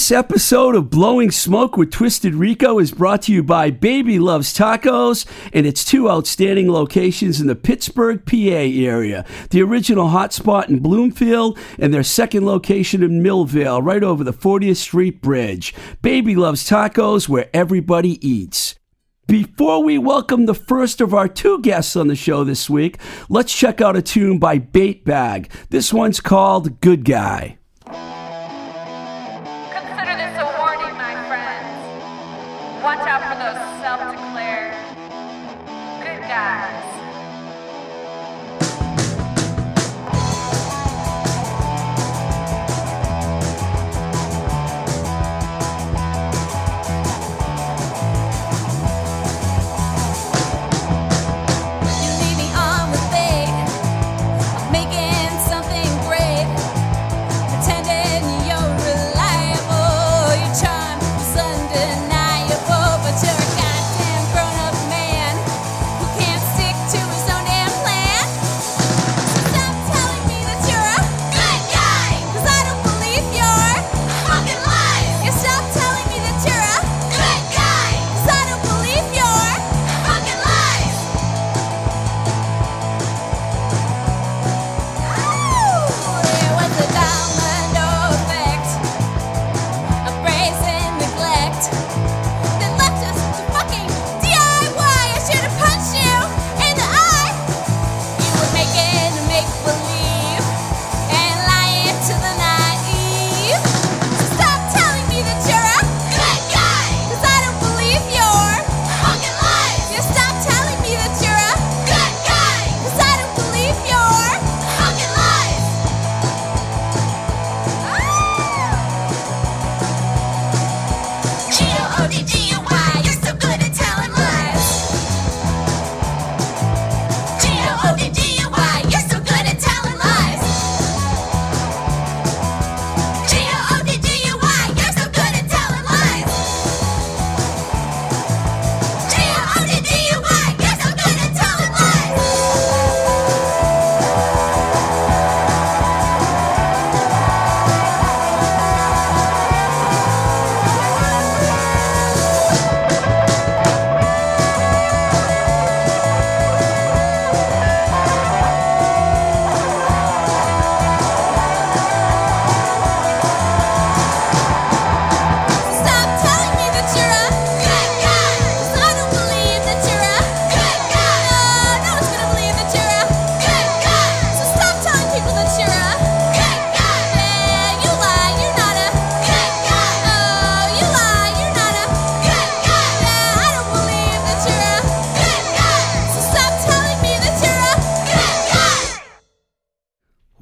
This episode of Blowing Smoke with Twisted Rico is brought to you by Baby Loves Tacos and its two outstanding locations in the Pittsburgh, PA area. The original hotspot in Bloomfield and their second location in Millvale, right over the 40th Street Bridge. Baby Loves Tacos, where everybody eats. Before we welcome the first of our two guests on the show this week, let's check out a tune by Bait Bag. This one's called Good Guy.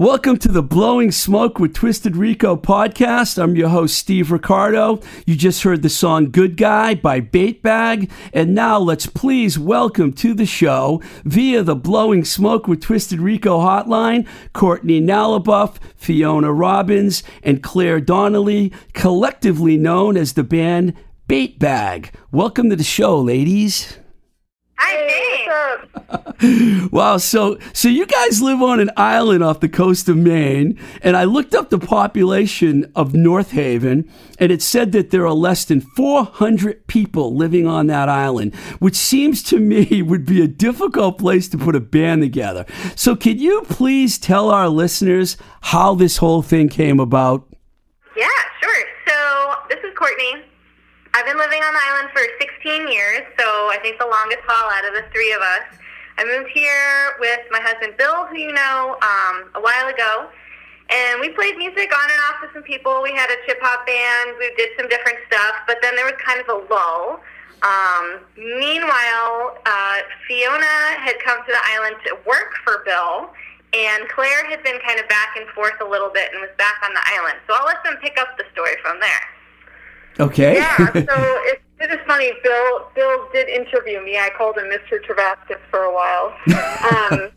Welcome to the Blowing Smoke with Twisted Rico podcast. I'm your host, Steve Ricardo. You just heard the song Good Guy by Bait Bag. And now let's please welcome to the show via the Blowing Smoke with Twisted Rico hotline, Courtney Naliboff, Fiona Robbins, and Claire Donnelly, collectively known as the band Bait Bag. Welcome to the show, ladies. Hi, thanks. Wow, so so you guys live on an island off the coast of Maine, and I looked up the population of North Haven, and it said that there are less than 400 people living on that island, which seems to me would be a difficult place to put a band together. So can you please tell our listeners how this whole thing came about? Yeah, sure. So this is Courtney. I've been living on the island for 16 years, so I think the longest haul out of the three of us. I moved here with my husband Bill, who you know, um, a while ago, and we played music on and off with some people. We had a chip hop band. We did some different stuff, but then there was kind of a lull. Um, meanwhile, uh, Fiona had come to the island to work for Bill, and Claire had been kind of back and forth a little bit and was back on the island. So I'll let them pick up the story from there. Okay. Yeah, so it's, it is funny. Bill Bill did interview me. I called him Mr. Travascus for a while, um,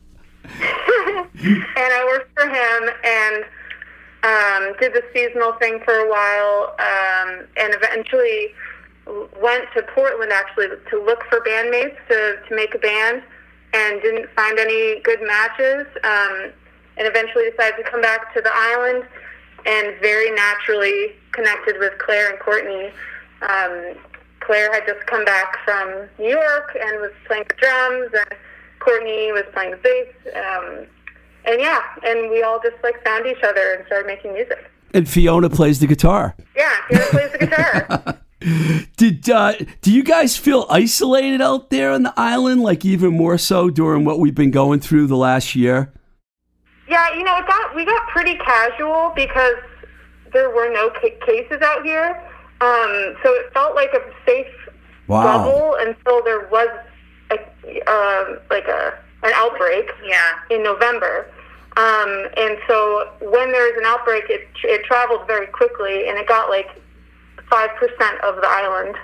and I worked for him and um, did the seasonal thing for a while, um, and eventually went to Portland actually to look for bandmates to to make a band, and didn't find any good matches, um, and eventually decided to come back to the island and very naturally connected with Claire and Courtney. Um, Claire had just come back from New York and was playing the drums, and Courtney was playing the bass. Um, and yeah, and we all just like found each other and started making music. And Fiona plays the guitar. Yeah, Fiona plays the guitar. Did uh, do you guys feel isolated out there on the island, like even more so during what we've been going through the last year? Yeah, you know, it got we got pretty casual because there were no ca- cases out here, um, so it felt like a safe Wow. bubble until there was a, um like a an outbreak Yeah. in November. Um, and so when there was an outbreak, it it traveled very quickly, and it got like five percent of the island.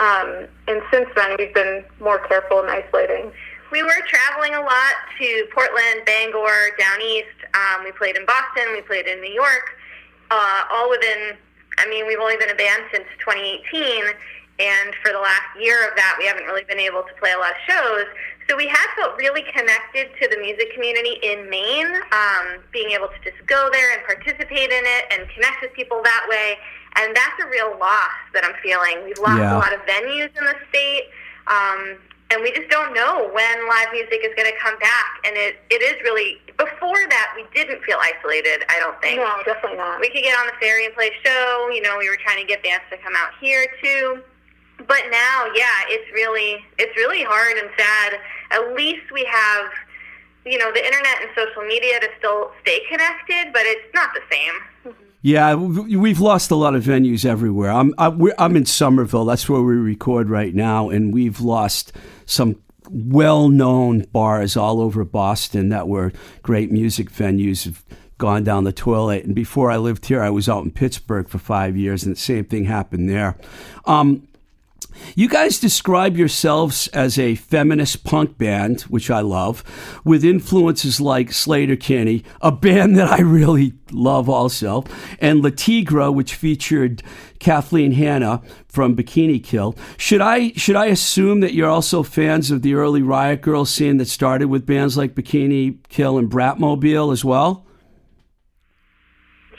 Um, and since then, we've been more careful and isolating. We were traveling a lot to Portland, Bangor, down east. Um, we played in Boston. We played in New York. Uh, all within, I mean, we've only been a band since 2018, and for the last year of that, we haven't really been able to play a lot of shows. So we have felt really connected to the music community in Maine, um, being able to just go there and participate in it and connect with people that way. And that's a real loss that I'm feeling. We've lost Yeah. a lot of venues in the state. Um, and we just don't know when live music is going to come back. And it, it is really, before that, we didn't feel isolated, I don't think. No, definitely not. We could get on the ferry and play a show. You know, we were trying to get bands to come out here too. But now, yeah, it's really, it's really hard and sad. At least we have, you know, the internet and social media to still stay connected, but it's not the same. Mm-hmm. Yeah, we've lost a lot of venues everywhere. I'm I, we're, I'm in Somerville. That's where we record right now, and we've lost some well-known bars all over Boston that were great music venues. Have gone down the toilet. And before I lived here, I was out in Pittsburgh for five years, and the same thing happened there. Um, you guys describe yourselves as a feminist punk band, which I love, with influences like Sleater-Kinney, a band that I really love also, and Le Tigre, which featured Kathleen Hanna from Bikini Kill. Should I should I assume that you're also fans of the early Riot Girl scene that started with bands like Bikini Kill and Bratmobile as well?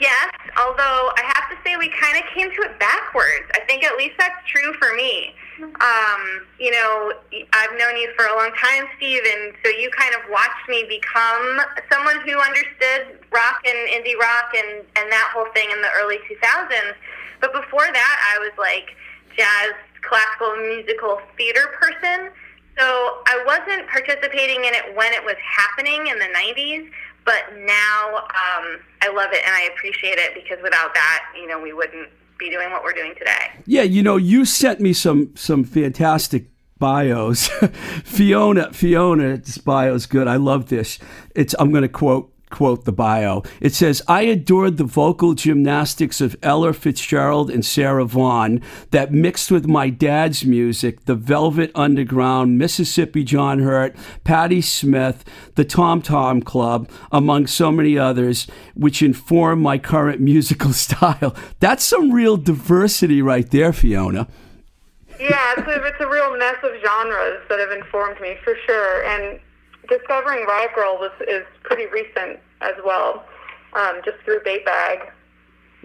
Yes, although I have to say we kind of came to it backwards. I think at least that's true for me. Um, you know, I've known you for a long time, Steve, and so you kind of watched me become someone who understood rock and indie rock and, and that whole thing in the early 2000s. But before that, I was like jazz, classical, musical theater person. So I wasn't participating in it when it was happening in the 90s, but now um, I love it and I appreciate it because without that, you know, we wouldn't be doing what we're doing today. Yeah, you know, you sent me some some fantastic bios. Fiona, Fiona's bio is good. I love this. It's I'm going to quote quote the bio. It says, I adored the vocal gymnastics of Ella Fitzgerald and Sarah Vaughan that mixed with my dad's music, the Velvet Underground, Mississippi John Hurt, Patti Smith, the Tom Tom Club, among so many others, which inform my current musical style. That's some real diversity right there, Fiona. Yeah, it's a, it's a real mess of genres that have informed me for sure. And discovering Riot Girl was is pretty recent as well, um, just through Bait Bag.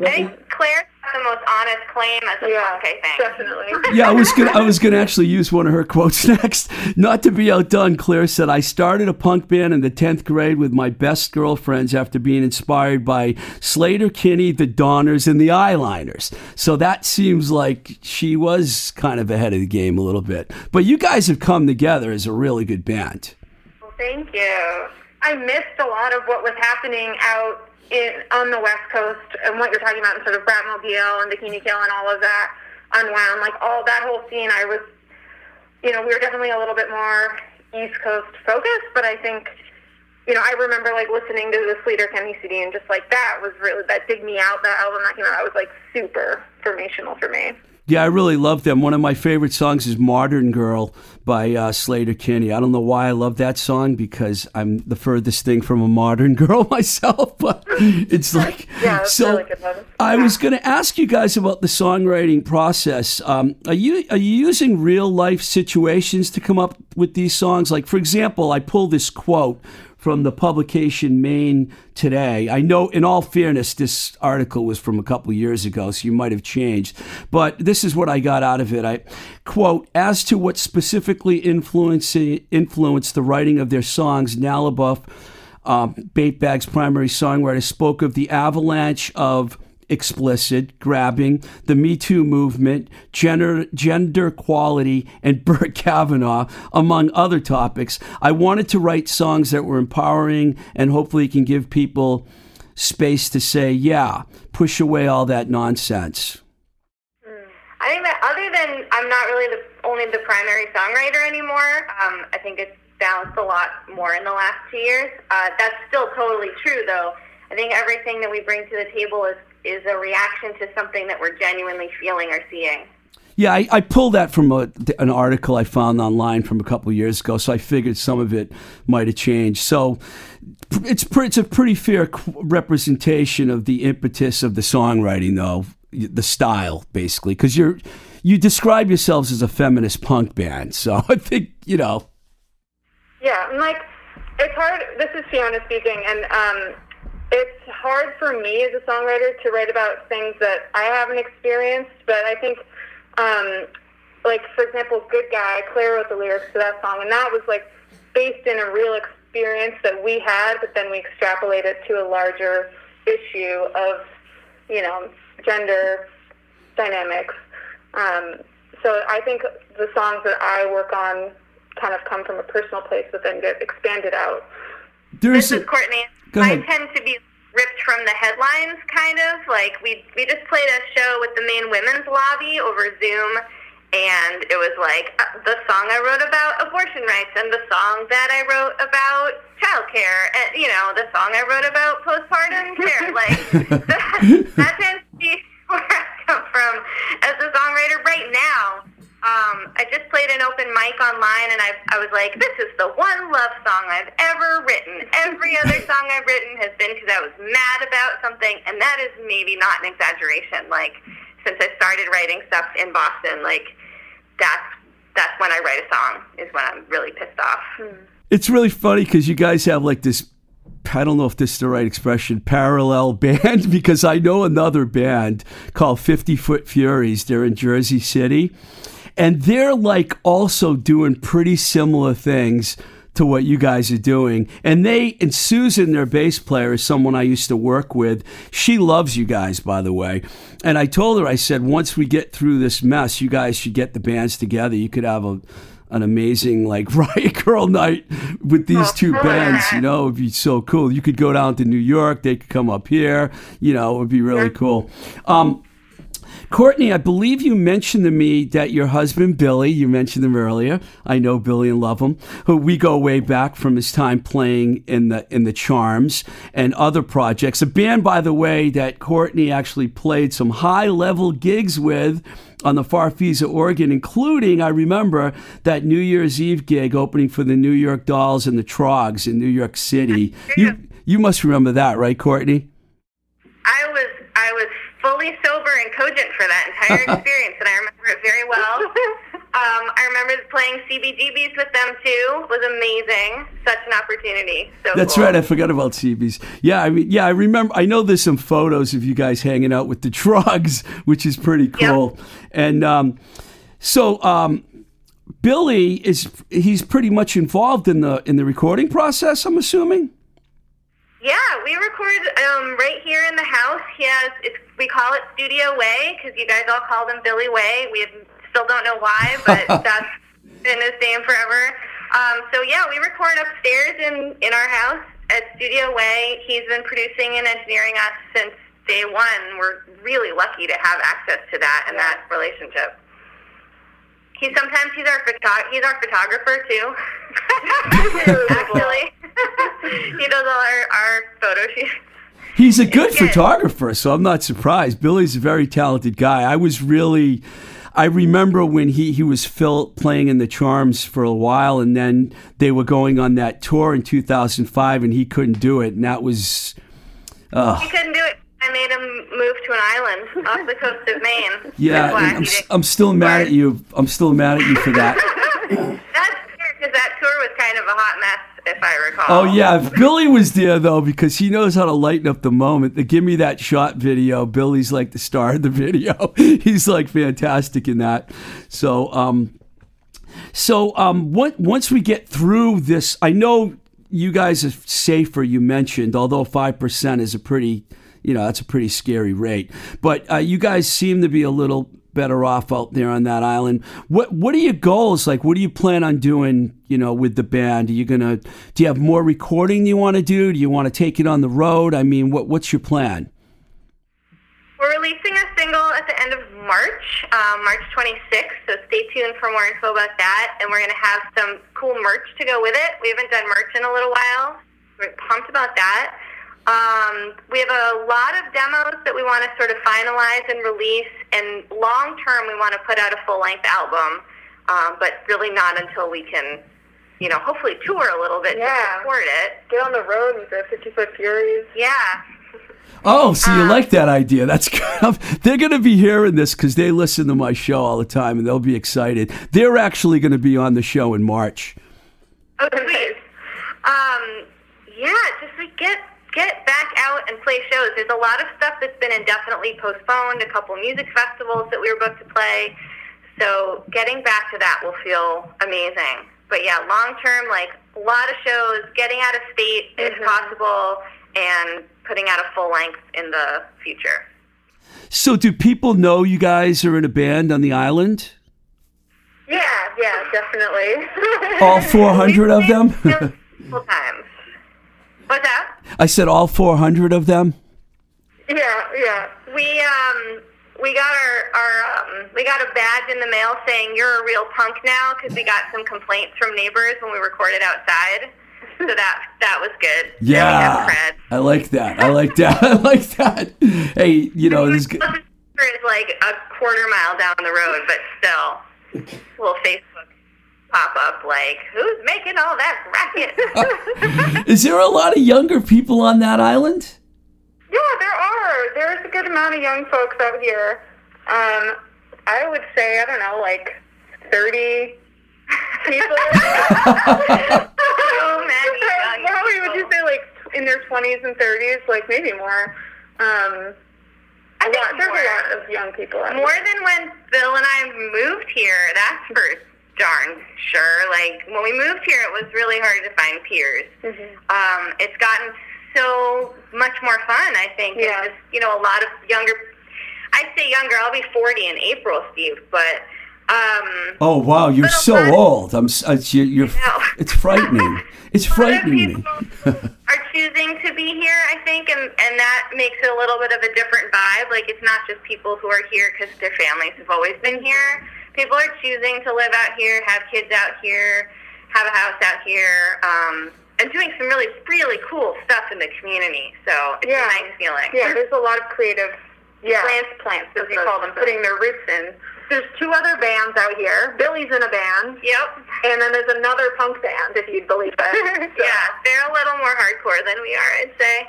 I think Claire's the most honest claim as a Yeah, punk, I think. definitely. Yeah, I was gonna I was gonna actually use one of her quotes next. Not to be outdone, Claire said, I started a punk band in the tenth grade with my best girlfriends after being inspired by Sleater-Kinney, the Donnas, and the Eyeliners. So that seems like she was kind of ahead of the game a little bit. But you guys have come together as a really good band. Thank you. I missed a lot of what was happening out in on the West Coast and what you're talking about in sort of Bratmobile and Bikini Kill and all of that unwound, like all that whole scene. I was, you know, we were definitely a little bit more East Coast focused, but I think, you know, I remember like listening to the Sleater-Kinney CD and just like that was really that dig me out. That album that came out, that was like super formational for me. Yeah, I really love them. One of my favorite songs is Modern Girl by uh, Sleater-Kinney. I don't know why I love that song because I'm the furthest thing from a modern girl myself, but it's like Yeah, so. really. I was going to ask you guys about the songwriting process. Um, are you are you using real life situations to come up with these songs? Like, for example, I pull this quote from the publication Maine today. I know, in all fairness, this article was from a couple years ago, so you might have changed. But this is what I got out of it. I quote: "As to what specifically influenced influenced the writing of their songs, Naliboff." um, Bait Bag's primary songwriter spoke of the avalanche of explicit grabbing, the Me Too movement, gender, gender quality, and Brett Kavanaugh, among other topics. I wanted to write songs that were empowering and hopefully can give people space to say, yeah, push away all that nonsense. I think that other than I'm not really the only the primary songwriter anymore. Um, I think it's balanced a lot more in the last two years. Uh, that's still totally true, though. I think everything that we bring to the table is is a reaction to something that we're genuinely feeling or seeing. Yeah, I, I pulled that from a, an article I found online from a couple years ago, so I figured some of it might have changed. So it's it's a pretty fair representation of the impetus of the songwriting, though the style basically, because you're you describe yourselves as a feminist punk band, so I think you know. Yeah, and like it's hard. This is Fiona speaking, and um, it's hard for me as a songwriter to write about things that I haven't experienced. But I think, um, like for example, "Good Guy," Claire wrote the lyrics to that song, and that was like based in a real experience that we had, but then we extrapolated to a larger issue of, you know, gender dynamics. Um, so I think the songs that I work on kind of come from a personal place, but then get expanded out. There's This is Courtney. Go I tend to be ripped from the headlines, kind of. Like we we just played a show with the Maine women's lobby over Zoom, and it was like uh, the song I wrote about abortion rights and the song that I wrote about childcare, and you know the song I wrote about postpartum care. Like that, that tends to be where I come from as a songwriter right now. Um, I just played an open mic online, and I, I was like, "This is the one love song I've ever written. Every other song I've written has been because I was mad about something, and that is maybe not an exaggeration. Like, since I started writing stuff in Boston, like that's that's when I write a song is when I'm really pissed off. it's really funny because you guys have like this I don't know if this is the right expression, parallel band, because I know another band called 50 Foot Furies. They're in Jersey City. And they're like also doing pretty similar things to what you guys are doing. And they, and Susan, their bass player, is someone I used to work with. She loves you guys, by the way. And I told her, I said, once we get through this mess, you guys should get the bands together. You could have a, an amazing like riot girl night with these two bands you know it would be so cool you could go down to new york they could come up here you know it would be really cool um, Courtney, I believe you mentioned to me that your husband Billy, you mentioned him earlier. I know Billy and love him. Who we go way back from his time playing in the in the Charms and other projects. A band, by the way, that Courtney actually played some high level gigs with on the Farfisa organ, including I remember that New Year's Eve gig opening for the New York Dolls and the Troggs in New York City. You you must remember that, right, Courtney? I was I was fully sober and cogent for that entire experience, and I remember it very well. Um, I remember playing CBGBs with them too. It was amazing. Such an opportunity. So That's cool. right. I forgot about CBs. Yeah, I mean, yeah, I remember. I know there's some photos of you guys hanging out with the Troggs, which is pretty cool. And um, so um, Billy is he's pretty much involved in the in the recording process. I'm assuming. Yeah, we record um, right here in the house. He has, it's, we call it Studio Way because you guys all call him Billy Way. We still don't know why, but that's been his name forever. Um, so yeah, we record upstairs in, in our house at Studio Way. He's been producing and engineering us since day one. We're really lucky to have access to that and that relationship. He sometimes he's our photo- he's our photographer too. Actually, he does all our, our photo shoots. He's a good photographer, so I'm not surprised. Billy's a very talented guy. I was really, I remember when he he was Phil playing in the Charms for a while, and then they were going on that tour in 2005, and he couldn't do it, and that was. Uh, He couldn't do it. I made him move to an island off the coast of Maine. yeah, I'm, I'm still mad at you. I'm still mad at you for that. That's because that tour was kind of a hot mess, if I recall. Oh yeah, if Billy was there though, because he knows how to lighten up the moment. The "Give Me That Shot" video, Billy's like the star of the video. He's like fantastic in that. So, um, so um, what, once we get through this, I know you guys are safer. You mentioned, although five percent is a pretty, you know, that's a pretty scary rate. But uh, you guys seem to be a little better off out there on that island. What What are your goals? Like, what do you plan on doing? You know, with the band, are you gonna? Do you have more recording you want to do? Do you want to take it on the road? I mean, what What's your plan? We're releasing a single at the end of March, um, March 26th, so stay tuned for more info about that. And we're going to have some cool merch to go with it. We haven't done merch in a little while. We're pumped about that. Um, we have a lot of demos that we want to sort of finalize and release. And long term, we want to put out a full length album, um, but really not until we can, you know, hopefully tour a little bit to support it. Get on the road with the 50 Foot Furies. Yeah. Oh, so you like that idea? That's good. They're going to be hearing this because they listen to my show all the time, and they'll be excited. They're actually going to be on the show in March. Oh, sweet. Um, yeah, just like get get back out and play shows. There's a lot of stuff that's been indefinitely postponed. A couple music festivals that we were booked to play. So getting back to that will feel amazing. But yeah, long term, like a lot of shows, getting out of state if mm-hmm. possible, and putting out a full length in the future. So, do people know you guys are in a band on the island? Yeah, yeah, definitely. All 400 of them? Multiple times. What's that? I said all 400 of them? yeah, yeah. We um we got our our um, we got a badge in the mail saying you're a real punk now because we got some complaints from neighbors when we recorded outside. So that that was good. Yeah. I like that. I like that. I like that. Hey, you know, this. is like a quarter mile down the road, but still, we'll Facebook pop up like, who's making all that racket? Is there a lot of younger people on that island? Yeah, there are. There's a good amount of young folks out here. Um, I would say, I don't know, like 30 people. so many young Probably would you say like in their 20s and 30s, like maybe more. Um, I a think lot, there's more. a lot of young people More here. than when Bill and I moved here, that's for darn sure. Like when we moved here, it was really hard to find peers. Mm-hmm. Um, it's gotten so much more fun. I think. and Yeah. just, you know, a lot of younger. I say younger. I'll be forty in April, Steve. But um, Oh wow, you're so lot- old. I'm. s- It's, you're. you're know. it's frightening. It's a lot of frightening me. are choosing to be here, I think, and, and that makes it a little bit of a different vibe. Like, it's not just people who are here because their families have always been here. People are choosing to live out here, have kids out here, have a house out here, um, and doing some really, really cool stuff in the community. So it's Yeah. a nice feeling. Yeah, there's a lot of creative Yeah. transplants, as That's we call them, putting their roots in. There's two other bands out here. Billy's in a band, Yep. and then there's another punk band, if you'd believe it. So- yeah, they're a little more hardcore than we are, I'd say.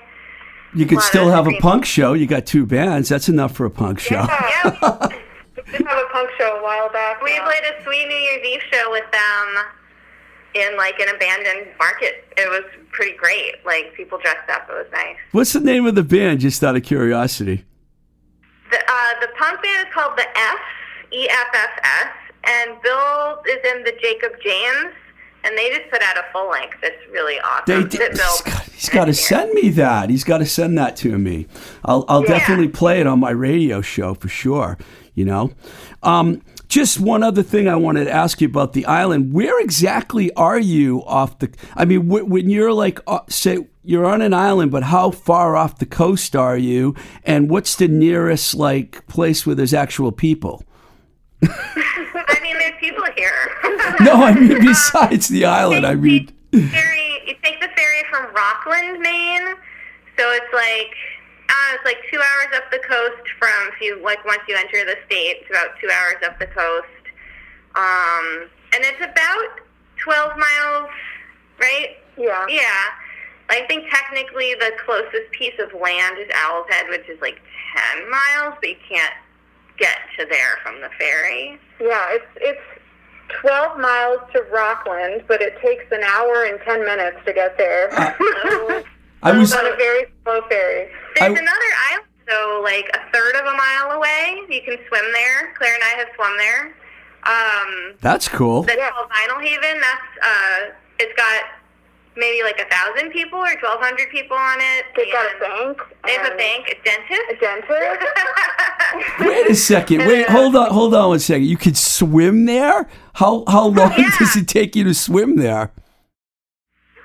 You could still have a punk show. You got two bands. That's enough for a punk show. Yeah. Yeah, We did have a punk show a while back. we now. played a sweet New Year's Eve show with them in like an abandoned market. It was pretty great. Like people dressed up. It was nice. What's the name of the band? Just out of curiosity. The uh, the punk band is called the F E F F S, and Bill is in the Jacob James, and they just put out a full length. It's really awesome. They awesome. did, That Bill he's got, to send me that. He's got to send that to me. I'll, I'll Yeah. definitely play it on my radio show for sure. You know, um, just one other thing I wanted to ask you about the island. Where exactly are you off the? I mean, wh- when you're like, uh, say you're on an island, but how far off the coast are you? And what's the nearest like place where there's actual people? I mean, there's people here. No, I mean besides the island. I mean, ferry. You take the ferry from Rockland, Maine. So it's like uh, it's like two hours up the coast from if you like once you enter the state. It's about two hours up the coast, um, and it's about twelve miles, right? Yeah. Yeah. I think technically the closest piece of land is Owl's Head, which is like ten miles, but you can't get to there from the ferry. Yeah, it's it's 12 miles to Rockland, but it takes an hour and 10 minutes to get there. I was. on a very slow ferry. There's I- another island, so like a third of a mile away. You can swim there. Claire and I have swum there. Um, That's cool. that's Yeah. called Vinalhaven. That's uh, it's got maybe like a thousand people or twelve hundred people on it. They've got a bank. They have a bank, a dentist. A dentist. dentist. Wait a second. Wait, hold on, hold on one second. You could swim there? How how long Yeah. does it take you to swim there?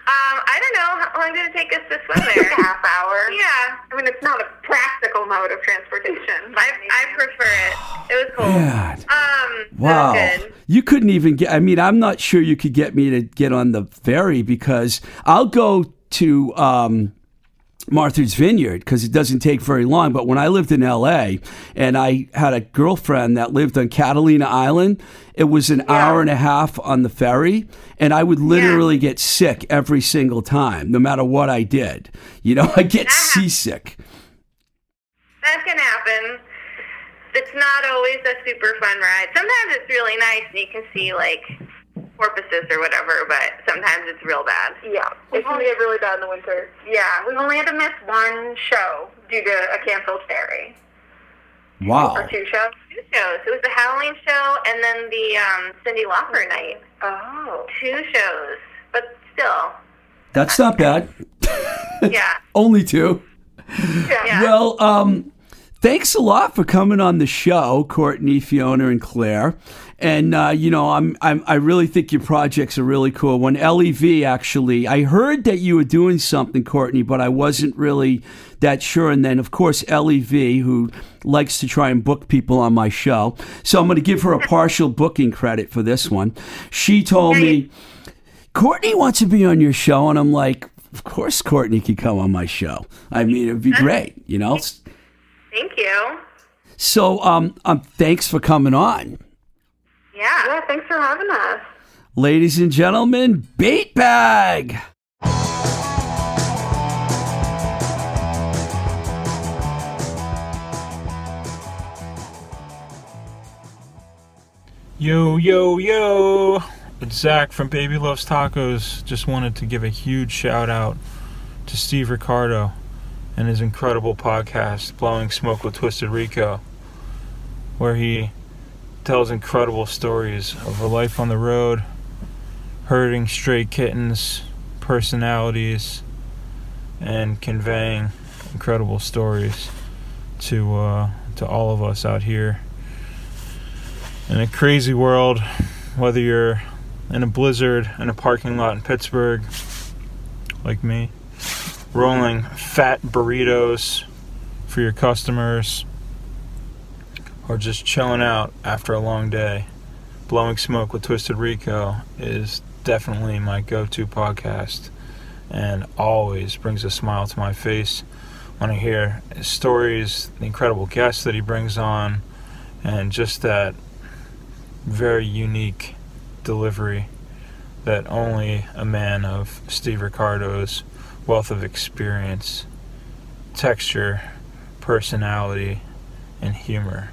Um, I don't know. How long did it take us to swim there? a half hour. Yeah, I mean, it's not a practical mode of transportation. I, I prefer it. It was cool. God. Um, Wow. Good. You couldn't even get I mean, I'm not sure you could get me to get on the ferry because I'll go to um Martha's Vineyard because it doesn't take very long. But when I lived in LA and I had a girlfriend that lived on Catalina Island, it was an hour and a half on the ferry. And I would literally get sick every single time, no matter what I did. You know, I get seasick. That can happen. It's not always a super fun ride. Sometimes it's really nice and you can see like porpoises or whatever, but sometimes it's real bad. Yeah, it can get really bad in the winter. Yeah, we've only had to miss one show due to a canceled ferry. Wow. Or two shows. Two shows. It was the Halloween show and then the um, Cyndi Lauper night. Oh. Two shows, but still, That's not bad. yeah. Only two. yeah. Well, um, thanks a lot for coming on the show, Courtney, Fiona, and Claire. And uh, you know, I'm, I'm I really think your projects are really cool. When LEV actually, I heard that you were doing something, Courtney, but I wasn't really that sure. And then, of course, LEV, who likes to try and book people on my show, so I'm going to give her a partial booking credit for this one. She told me. Courtney wants to be on your show, and I'm like, of course, Courtney can come on my show. I mean, it'd be great, you know. Thank you. So, um, um, thanks for coming on, Yeah. Yeah, thanks for having us. ladies and gentlemen. Bait bag. Yo, yo, yo! It's Zach from Baby Loves Tacos. Just wanted to give a huge shout out to Steve Ricardo and his incredible podcast, Blowing Smoke with Twisted Rico, where he tells incredible stories of a life on the road, herding stray kittens, personalities, and conveying incredible stories to uh, to all of us out here in a crazy world, whether you're in a blizzard in a parking lot in Pittsburgh, like me, rolling fat burritos for your customers, or just chilling out after a long day, Blowing Smoke with Twisted Rico is definitely my go to podcast and always brings a smile to my face when I hear his stories, the incredible guests that he brings on, and just that very unique delivery that only a man of Steve Ricardo's wealth of experience, texture, personality, and humor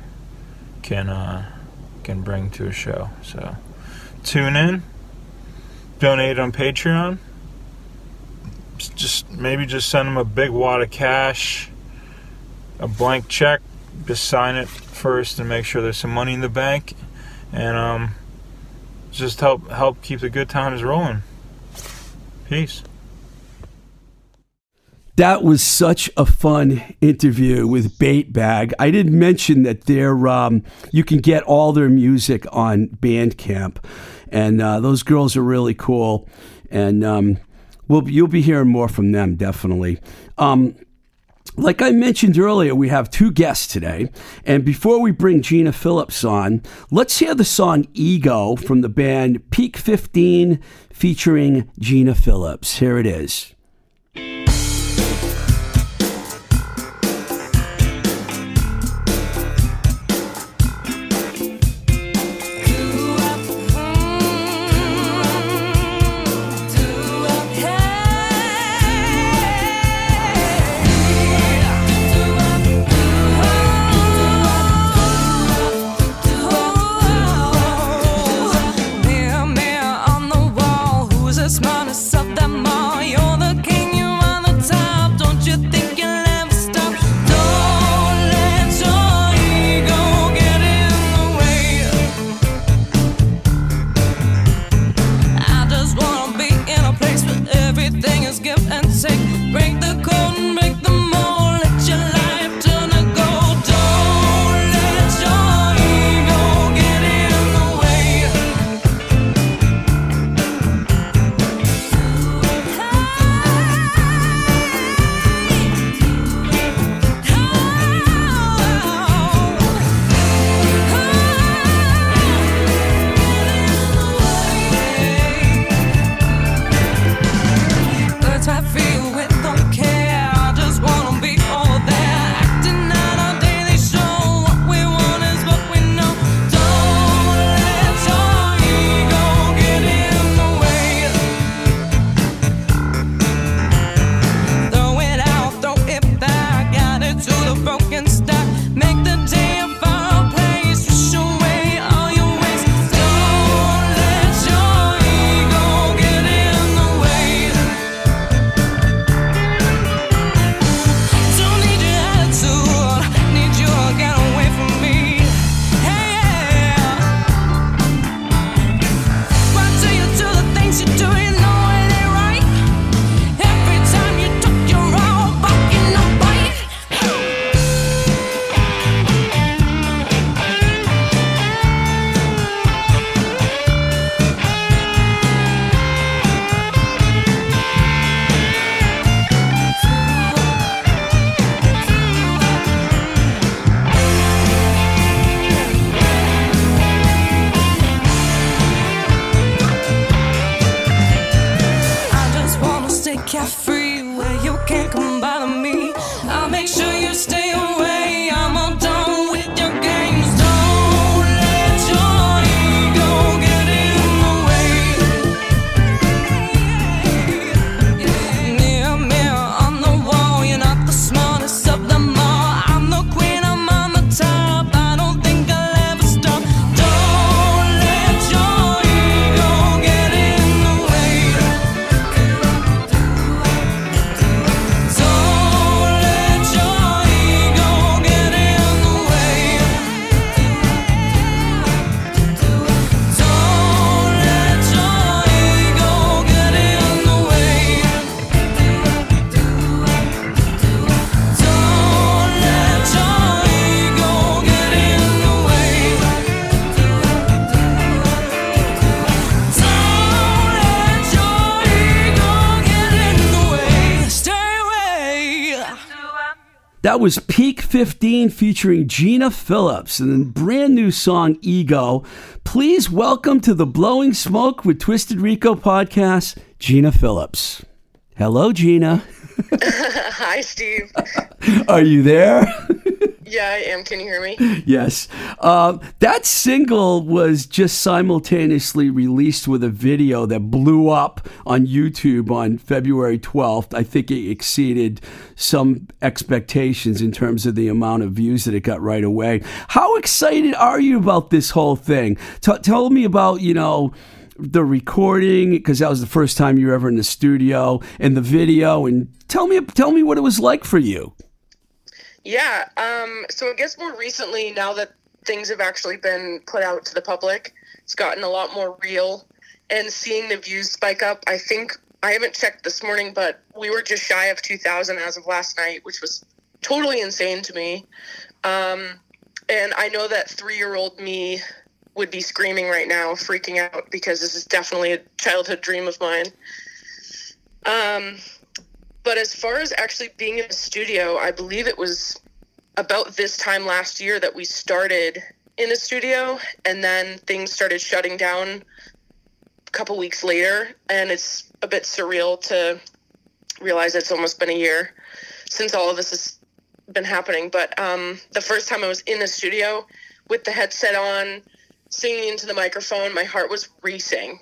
can uh, can bring to a show. So tune in, donate on Patreon. Just maybe just send him a big wad of cash, a blank check. Just sign it first and make sure there's some money in the bank, and um, just help help keep the good times rolling. Peace. That was such a fun interview with Bait Bag. I didn't mention that they're um, you can get all their music on Bandcamp, and uh, those girls are really cool. And um, we'll you'll be hearing more from them definitely. Um, like I mentioned earlier, we have two guests today. And before we bring Gina Phillips on, let's hear the song Ego from the band Peak 15 featuring Gina Phillips. Here it is. That was Peak 15 featuring Gina Phillips and the brand new song Ego. Please welcome to the Blowing Smoke with Twisted Rico podcast, Gina Phillips. Hello, Gina. Hi, Steve. Are you there? Yeah, I am. Can you hear me? yes. Um, that single was just simultaneously released with a video that blew up on YouTube on February 12th. I think it exceeded some expectations in terms of the amount of views that it got right away. How excited are you about this whole thing? T- tell me about, you know, the recording because that was the first time you were ever in the studio and the video and tell me tell me what it was like for you. Yeah. Um, so I guess more recently, now that things have actually been put out to the public, it's gotten a lot more real. And seeing the views spike up, I think I haven't checked this morning, but we were just shy of 2,000 as of last night, which was totally insane to me. Um, and I know that three year old me would be screaming right now, freaking out, because this is definitely a childhood dream of mine. Um, but as far as actually being in the studio, I believe it was about this time last year that we started in the studio, and then things started shutting down a couple weeks later. And it's a bit surreal to realize it's almost been a year since all of this has been happening. But um, the first time I was in the studio with the headset on, singing into the microphone, my heart was racing.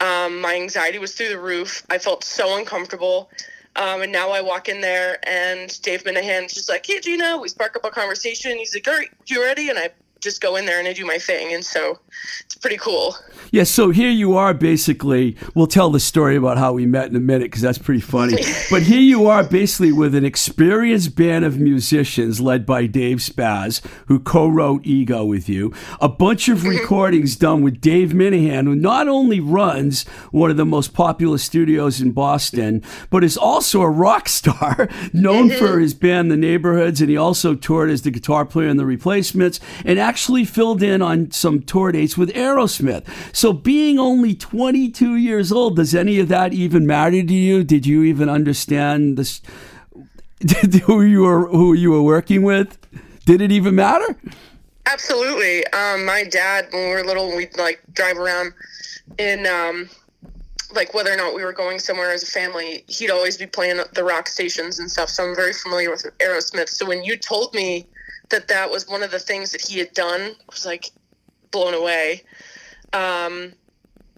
Um, my anxiety was through the roof. I felt so uncomfortable. Um, and now I walk in there, and Dave Minehan's just like, "Hey, Gina," we spark up a conversation. He's like, "All right, you ready?" And I just go in there and I do my thing, and so it's pretty cool. Yeah, so here you are basically. We'll tell the story about how we met in a minute because that's pretty funny. but here you are basically with an experienced band of musicians led by Dave Spaz, who co wrote Ego with you. A bunch of mm-hmm. recordings done with Dave Minehan, who not only runs one of the most popular studios in Boston, but is also a rock star known mm-hmm. for his band The Neighborhoods. And he also toured as the guitar player in The Replacements and actually filled in on some tour dates with Aerosmith. So, being only 22 years old, does any of that even matter to you? Did you even understand this? who you were who you were working with? Did it even matter? Absolutely. Um, my dad, when we were little, we'd like drive around in, um, like whether or not we were going somewhere as a family, he'd always be playing the rock stations and stuff. So I'm very familiar with Aerosmith. So when you told me that that was one of the things that he had done, I was like blown away. Um,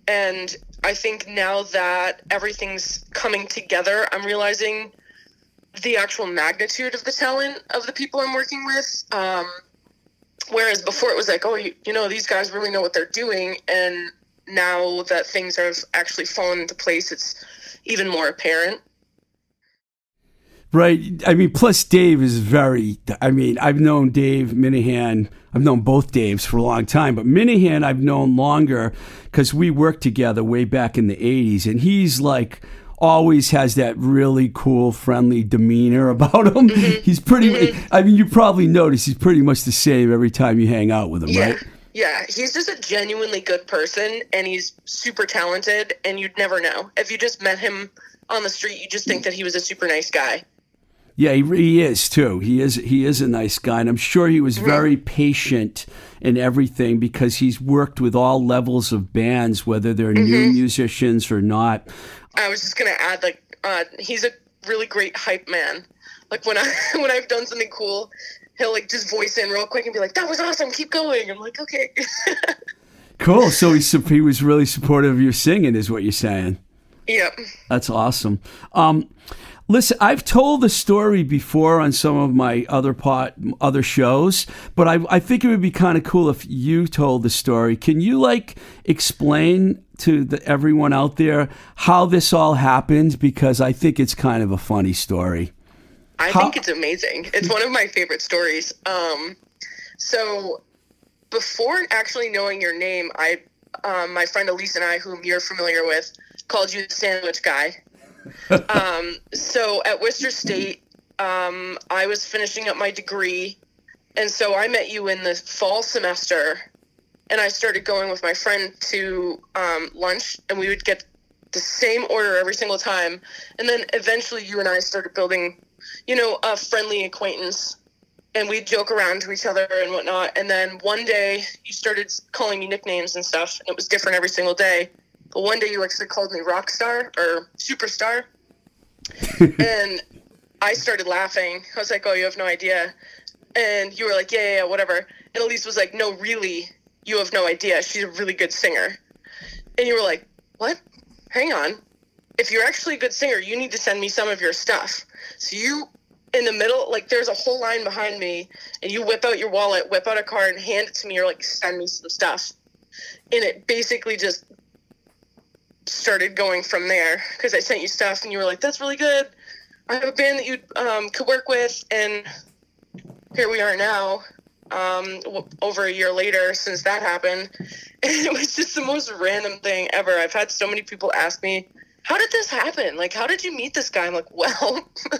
and I think now that everything's coming together, I'm realizing the actual magnitude of the talent of the people I'm working with. Um, whereas before it was like, oh, you, you know, these guys really know what they're doing. And now that things have actually fallen into place, it's even more apparent. Right. I mean, plus Dave is very. I mean, I've known Dave Minehan. I've known both Daves for a long time, but Minehan I've known longer because we worked together way back in the '80s, and he's like always has that really cool, friendly demeanor about him. Mm-hmm. He's pretty. Mm-hmm. I mean, you probably notice he's pretty much the same every time you hang out with him, Yeah. right? Yeah, he's just a genuinely good person and he's super talented and you'd never know. If you just met him on the street, you just think mm. that he was a super nice guy. Yeah, he, he is too. He is he is a nice guy, and I'm sure he was very patient in everything because he's worked with all levels of bands, whether they're new musicians or not. I was just gonna add like uh, he's a really great hype man. Like when I when I've done something cool, he'll like just voice in real quick and be like, "That was awesome, keep going." I'm like, "Okay." Cool. So he he was really supportive of your singing, is what you're saying. yep. That's awesome. Um, listen, I've told the story before on some of my other pot, other shows, but I, I think it would be kind of cool if you told the story. Can you like explain to the, everyone out there how this all happened? Because I think it's kind of a funny story. I How- think it's amazing. It's one of my favorite stories. Um, so before actually knowing your name, I, um, my friend Elise and I, whom you're familiar with, called you the sandwich guy. um, so at Worcester State, um, I was finishing up my degree, and so I met you in the fall semester, and I started going with my friend to um, lunch, and we would get the same order every single time, and then eventually you and I started building you know, a friendly acquaintance. And we'd joke around to each other and whatnot. And then one day you started calling me nicknames and stuff. And it was different every single day. One day you actually called me Rockstar or Superstar. and I started laughing. I was like, oh, you have no idea. And you were like, yeah, yeah, yeah, whatever. And Elise was like, no, really, you have no idea. She's a really good singer. And you were like, what? Hang on. If you're actually a good singer, you need to send me some of your stuff. So you, in the middle, like there's a whole line behind me, and you whip out your wallet, whip out a card, and hand it to me. You're like, send me some stuff. And it basically just started going from there because I sent you stuff, and you were like, that's really good. I have a band that you um, could work with, and here we are now, um, w- over a year later since that happened. And it was just the most random thing ever. I've had so many people ask me, How did this happen? Like, how did you meet this guy? I'm like, Well,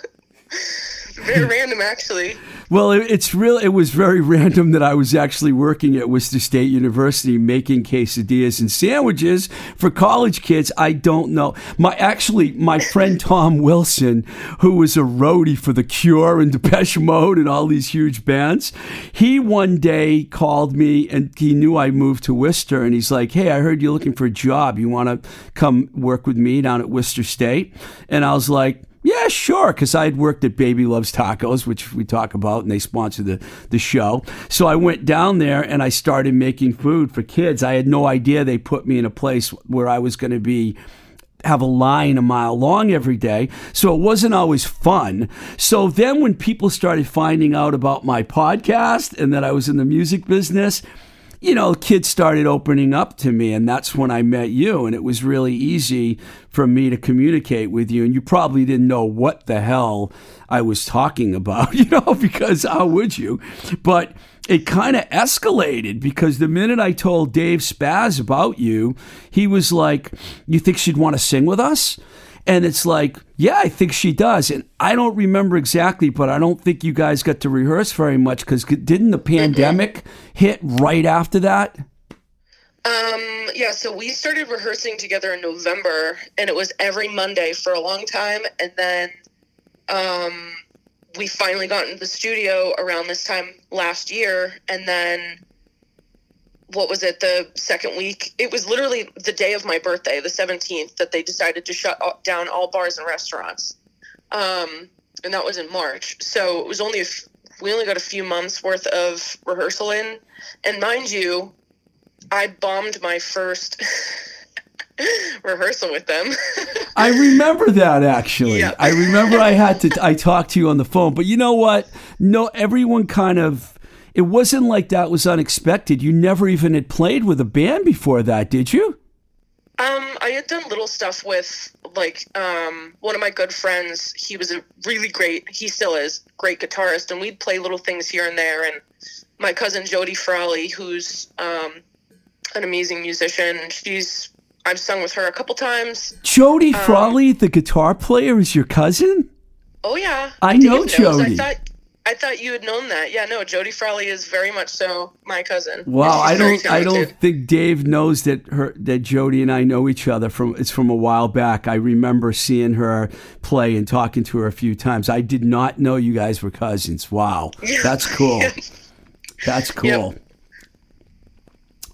very random, actually. Well, it, it's real. It was very random that I was actually working at Worcester State University making quesadillas and sandwiches for college kids. I don't know. My actually, my friend Tom Wilson, who was a roadie for The Cure and Depeche Mode and all these huge bands, he one day called me and he knew I moved to Worcester, and he's like, "Hey, I heard you're looking for a job. You want to come work with me down at Worcester State?" And I was like. Yeah, sure. Because I had worked at Baby Loves Tacos, which we talk about, and they sponsor the, the show. So I went down there and I started making food for kids. I had no idea they put me in a place where I was going to be have a line a mile long every day. So it wasn't always fun. So then when people started finding out about my podcast and that I was in the music business, you know, kids started opening up to me, and that's when I met you. And it was really easy for me to communicate with you. And you probably didn't know what the hell I was talking about, you know, because how would you? But it kind of escalated because the minute I told Dave Spaz about you, he was like, You think she'd want to sing with us? And it's like, yeah, I think she does. And I don't remember exactly, but I don't think you guys got to rehearse very much because didn't the pandemic hit right after that? Um, yeah, so we started rehearsing together in November, and it was every Monday for a long time. And then um, we finally got into the studio around this time last year. And then what was it, the second week? It was literally the day of my birthday, the 17th, that they decided to shut down all bars and restaurants. Um, and that was in March. So it was only, a f- we only got a few months worth of rehearsal in. And mind you, I bombed my first rehearsal with them. I remember that actually. Yeah. I remember I had to I talked to you on the phone, but you know what? No everyone kind of it wasn't like that was unexpected. You never even had played with a band before that, did you? Um, I had done little stuff with like um, one of my good friends. He was a really great, he still is, great guitarist, and we'd play little things here and there. And my cousin Jody Frawley, who's um, an amazing musician, she's I've sung with her a couple times. Jody Frawley, the guitar player, is your cousin? Oh yeah, I Dave know. Jody. I thought I thought you had known that. Yeah, no, Jody Frawley is very much so my cousin. Wow, I don't I don't think Dave knows that her that Jody and I know each other from it's from a while back. I remember seeing her play and talking to her a few times. I did not know you guys were cousins. Wow. That's cool. That's cool.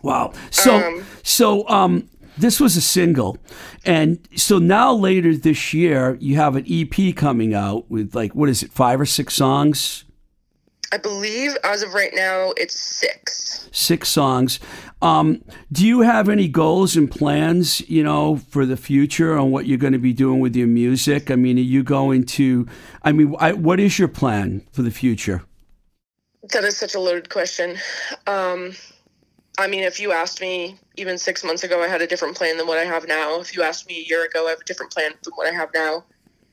Wow. So Um, so um this was a single. And so now later this year you have an EP coming out with like what is it, five or six songs? I believe as of right now it's six. six songs. Um, do you have any goals and plans, you know, for the future on what you're going to be doing with your music? I mean, are you going to? I mean, I, what is your plan for the future? That is such a loaded question. Um, I mean, if you asked me even six months ago, I had a different plan than what I have now. If you asked me a year ago, I have a different plan than what I have now.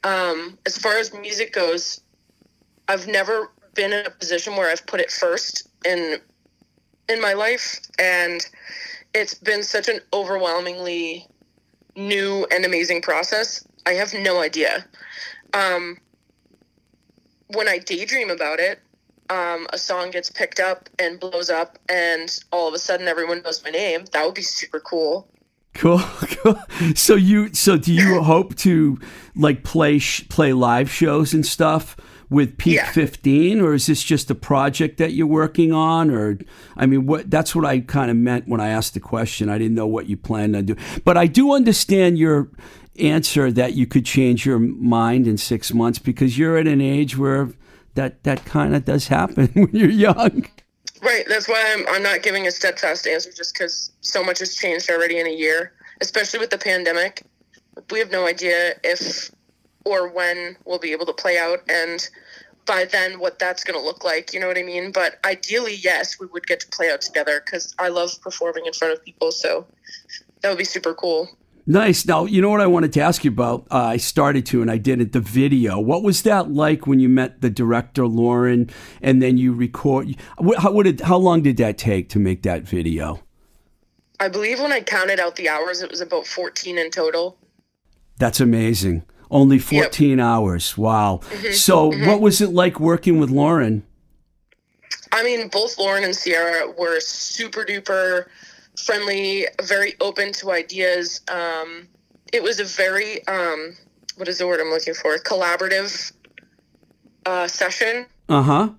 Um, as far as music goes, I've never been in a position where I've put it first in in my life, and it's been such an overwhelmingly new and amazing process. I have no idea. Um, when I daydream about it, um, a song gets picked up and blows up, and all of a sudden everyone knows my name. That would be super cool. Cool, cool. So you, so do you hope to like play sh- play live shows and stuff with Peak Yeah. Fifteen, or is this just a project that you're working on? Or I mean, what? That's what I kind of meant when I asked the question. I didn't know what you planned on doing, but I do understand your answer that you could change your mind in six months because you're at an age where that that kind of does happen when you're young. Right. That's why I'm I'm not giving a steadfast answer just because so much has changed already in a year, especially with the pandemic. We have no idea if or when we'll be able to play out and by then what that's going to look like, you know what I mean? But ideally, yes, we would get to play out together cuz I love performing in front of people, so that would be super cool. Nice. Now, you know what I wanted to ask you about? Uh, I started to, and I did it. The video. What was that like when you met the director, Lauren, and then you record? How, what did? How long did that take to make that video? I believe when I counted out the hours, it was about 14 in total. That's amazing. Only 14 hours. Wow. So, what was it like working with Lauren? I mean, both Lauren and Sierra were super duper friendly, very open to ideas. Um, it was a very, um, what is the word I'm looking for? Collaborative uh, session. Uh huh.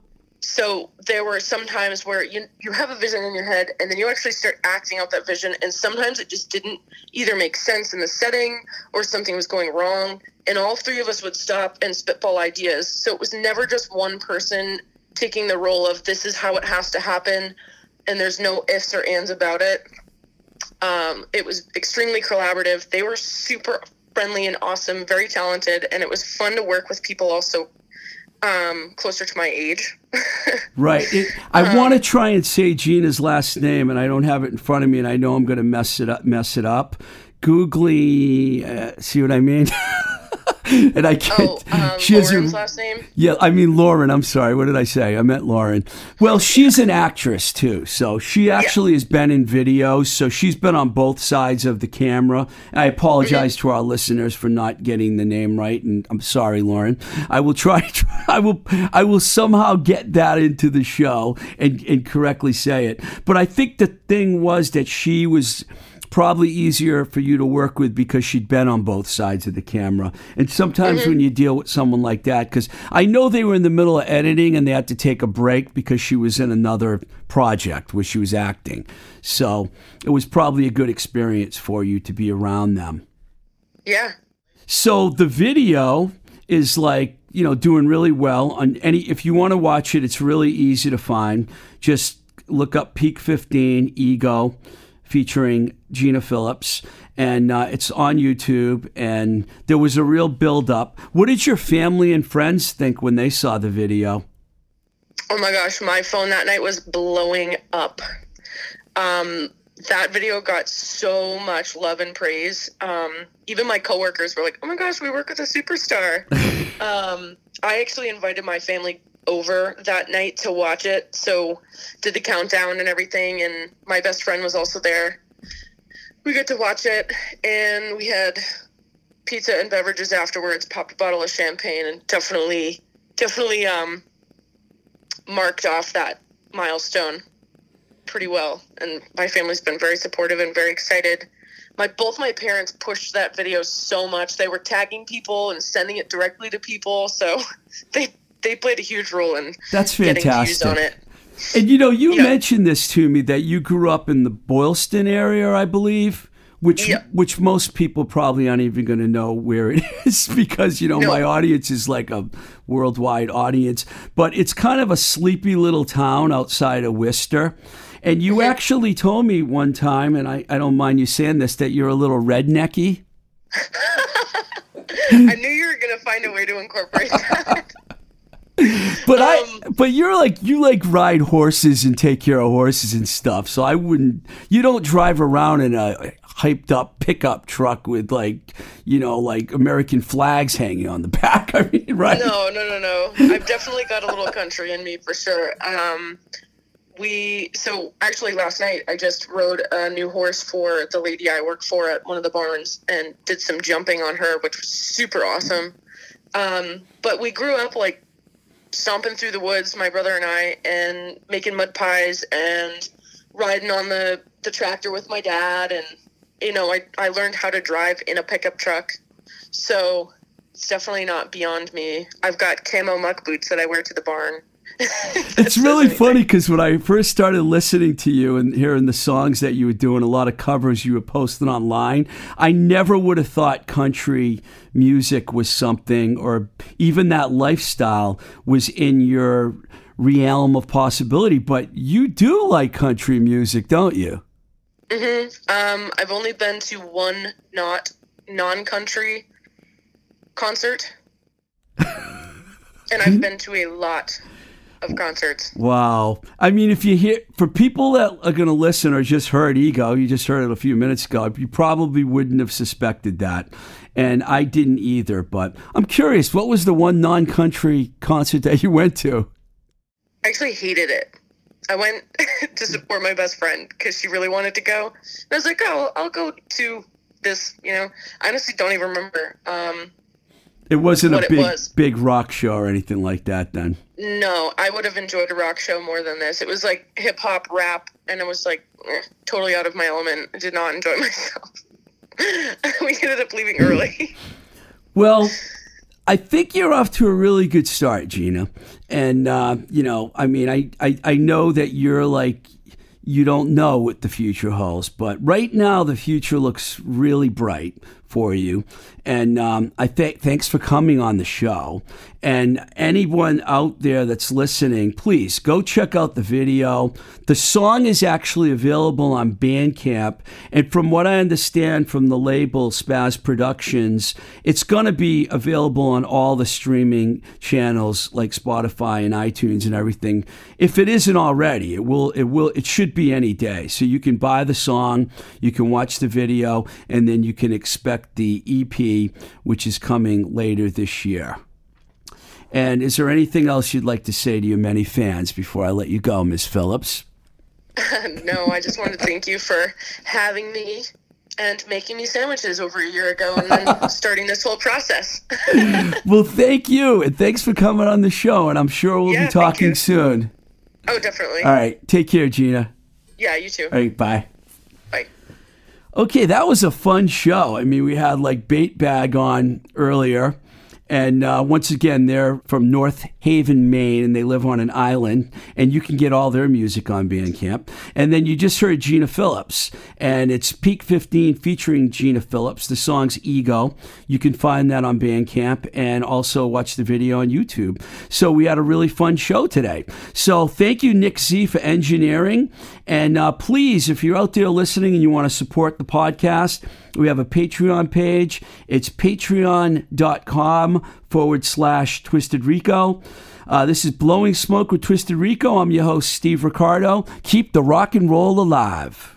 So there were some times where you you have a vision in your head, and then you actually start acting out that vision, and sometimes it just didn't either make sense in the setting or something was going wrong, and all three of us would stop and spitball ideas. So it was never just one person taking the role of this is how it has to happen, and there's no ifs or ands about it. Um, it was extremely collaborative. They were super friendly and awesome, very talented, and it was fun to work with people also um, closer to my age. Right. It, I want to try and say Gina's last name, and I don't have it in front of me, and I know I'm going to mess it up. Mess it up. Googly. Uh, see what I mean? and I can't. Oh, um, she has Lauren's last name? Yeah, I mean Lauren. I'm sorry. What did I say? I meant Lauren. Well, she's an actress too, so she actually has been in videos. So she's been on both sides of the camera. I apologize to our listeners for not getting the name right, and I'm sorry, Lauren. I will try. I will. I will somehow get that into the show and and correctly say it. But I think the thing was that she was probably easier for you to work with because she'd been on both sides of the camera. And sometimes mm-hmm. when you deal with someone like that, because I know they were in the middle of editing and they had to take a break because she was in another project where she was acting. So it was probably a good experience for you to be around them. Yeah. So the video is like, you know, doing really well on any if you want to watch it, it's really easy to find. Just look up Peak 15 Ego featuring Gina Phillips and uh, it's on YouTube and there was a real build up. What did your family and friends think when they saw the video? Oh my gosh, my phone that night was blowing up. Um, that video got so much love and praise. Um, even my coworkers were like, "Oh my gosh, we work with a superstar." um, I actually invited my family over that night to watch it, so did the countdown and everything, and my best friend was also there. We got to watch it, and we had pizza and beverages afterwards. Popped a bottle of champagne, and definitely, definitely, um, marked off that milestone pretty well and my family's been very supportive and very excited my both my parents pushed that video so much they were tagging people and sending it directly to people so they they played a huge role in That's fantastic. on it And you know, you Yeah. mentioned this to me that you grew up in the Boylston area, I believe, which Yeah. which most people probably aren't even going to know where it is because you know No. my audience is like a worldwide audience, but it's kind of a sleepy little town outside of Worcester. And you Mm-hmm. actually told me one time, and I, I don't mind you saying this, that you're a little rednecky. i knew you were going to find a way to incorporate that But I, Um, but you're like you like ride horses and take care of horses and stuff. So I wouldn't. You don't drive around in a hyped up pickup truck with like you know like American flags hanging on the back. I mean, right? no no no no i've definitely got a little country in me for sure um we so actually last night i just rode a new horse for the lady i work for at one of the barns and did some jumping on her which was super awesome um but we grew up like stomping through the woods my brother and i and making mud pies and riding on the the tractor with my dad and you know, I, I learned how to drive in a pickup truck. So it's definitely not beyond me. I've got camo muck boots that I wear to the barn. It's really funny because when I first started listening to you and hearing the songs that you were doing, a lot of covers you were posting online, I never would have thought country music was something, or even that lifestyle was in your realm of possibility. But you do like country music, don't you? Um, I've only been to one not non country concert. and I've been to a lot of concerts. Wow. I mean, if you hear, for people that are going to listen or just heard Ego, you just heard it a few minutes ago, you probably wouldn't have suspected that. And I didn't either. But I'm curious, what was the one non country concert that you went to? I actually hated it. I went to support my best friend because she really wanted to go. And I was like, oh, I'll go to this, you know. I honestly don't even remember. Um, It wasn't a big, was. big rock show or anything like that then. No, I would have enjoyed a rock show more than this. It was like hip hop, rap, and it was like eh, totally out of my element. I did not enjoy myself. we ended up leaving early. Well, I think you're off to a really good start, Gina. And, uh, you know, I mean, I, I, I know that you're like, you don't know what the future holds, but right now the future looks really bright for you. And um, I thank thanks for coming on the show. And anyone out there that's listening, please go check out the video. The song is actually available on Bandcamp, and from what I understand from the label Spaz Productions, it's going to be available on all the streaming channels like Spotify and iTunes and everything. If it isn't already, it will. It will. It should be any day. So you can buy the song, you can watch the video, and then you can expect the EP, which is coming later this year. And is there anything else you'd like to say to your many fans before I let you go, Miss Phillips? no, I just want to thank you for having me and making me sandwiches over a year ago and then starting this whole process. Well, thank you, and thanks for coming on the show. And I'm sure we'll Yeah, be talking soon. oh, definitely. All right, take care, Gina. Yeah, you too. All right. Bye. Okay, that was a fun show. I mean, we had like Bait Bag on earlier. And uh, once again, they're from North Haven, Maine, and they live on an island. And you can get all their music on Bandcamp. And then you just heard Gina Phillips, and it's Peak 15 featuring Gina Phillips. The song's Ego. You can find that on Bandcamp and also watch the video on YouTube. So we had a really fun show today. So thank you, Nick Z, for engineering. And uh, please, if you're out there listening and you want to support the podcast, we have a Patreon page. It's patreon.com forward slash Twisted Rico. Uh, this is Blowing Smoke with Twisted Rico. I'm your host, Steve Ricardo. Keep the rock and roll alive.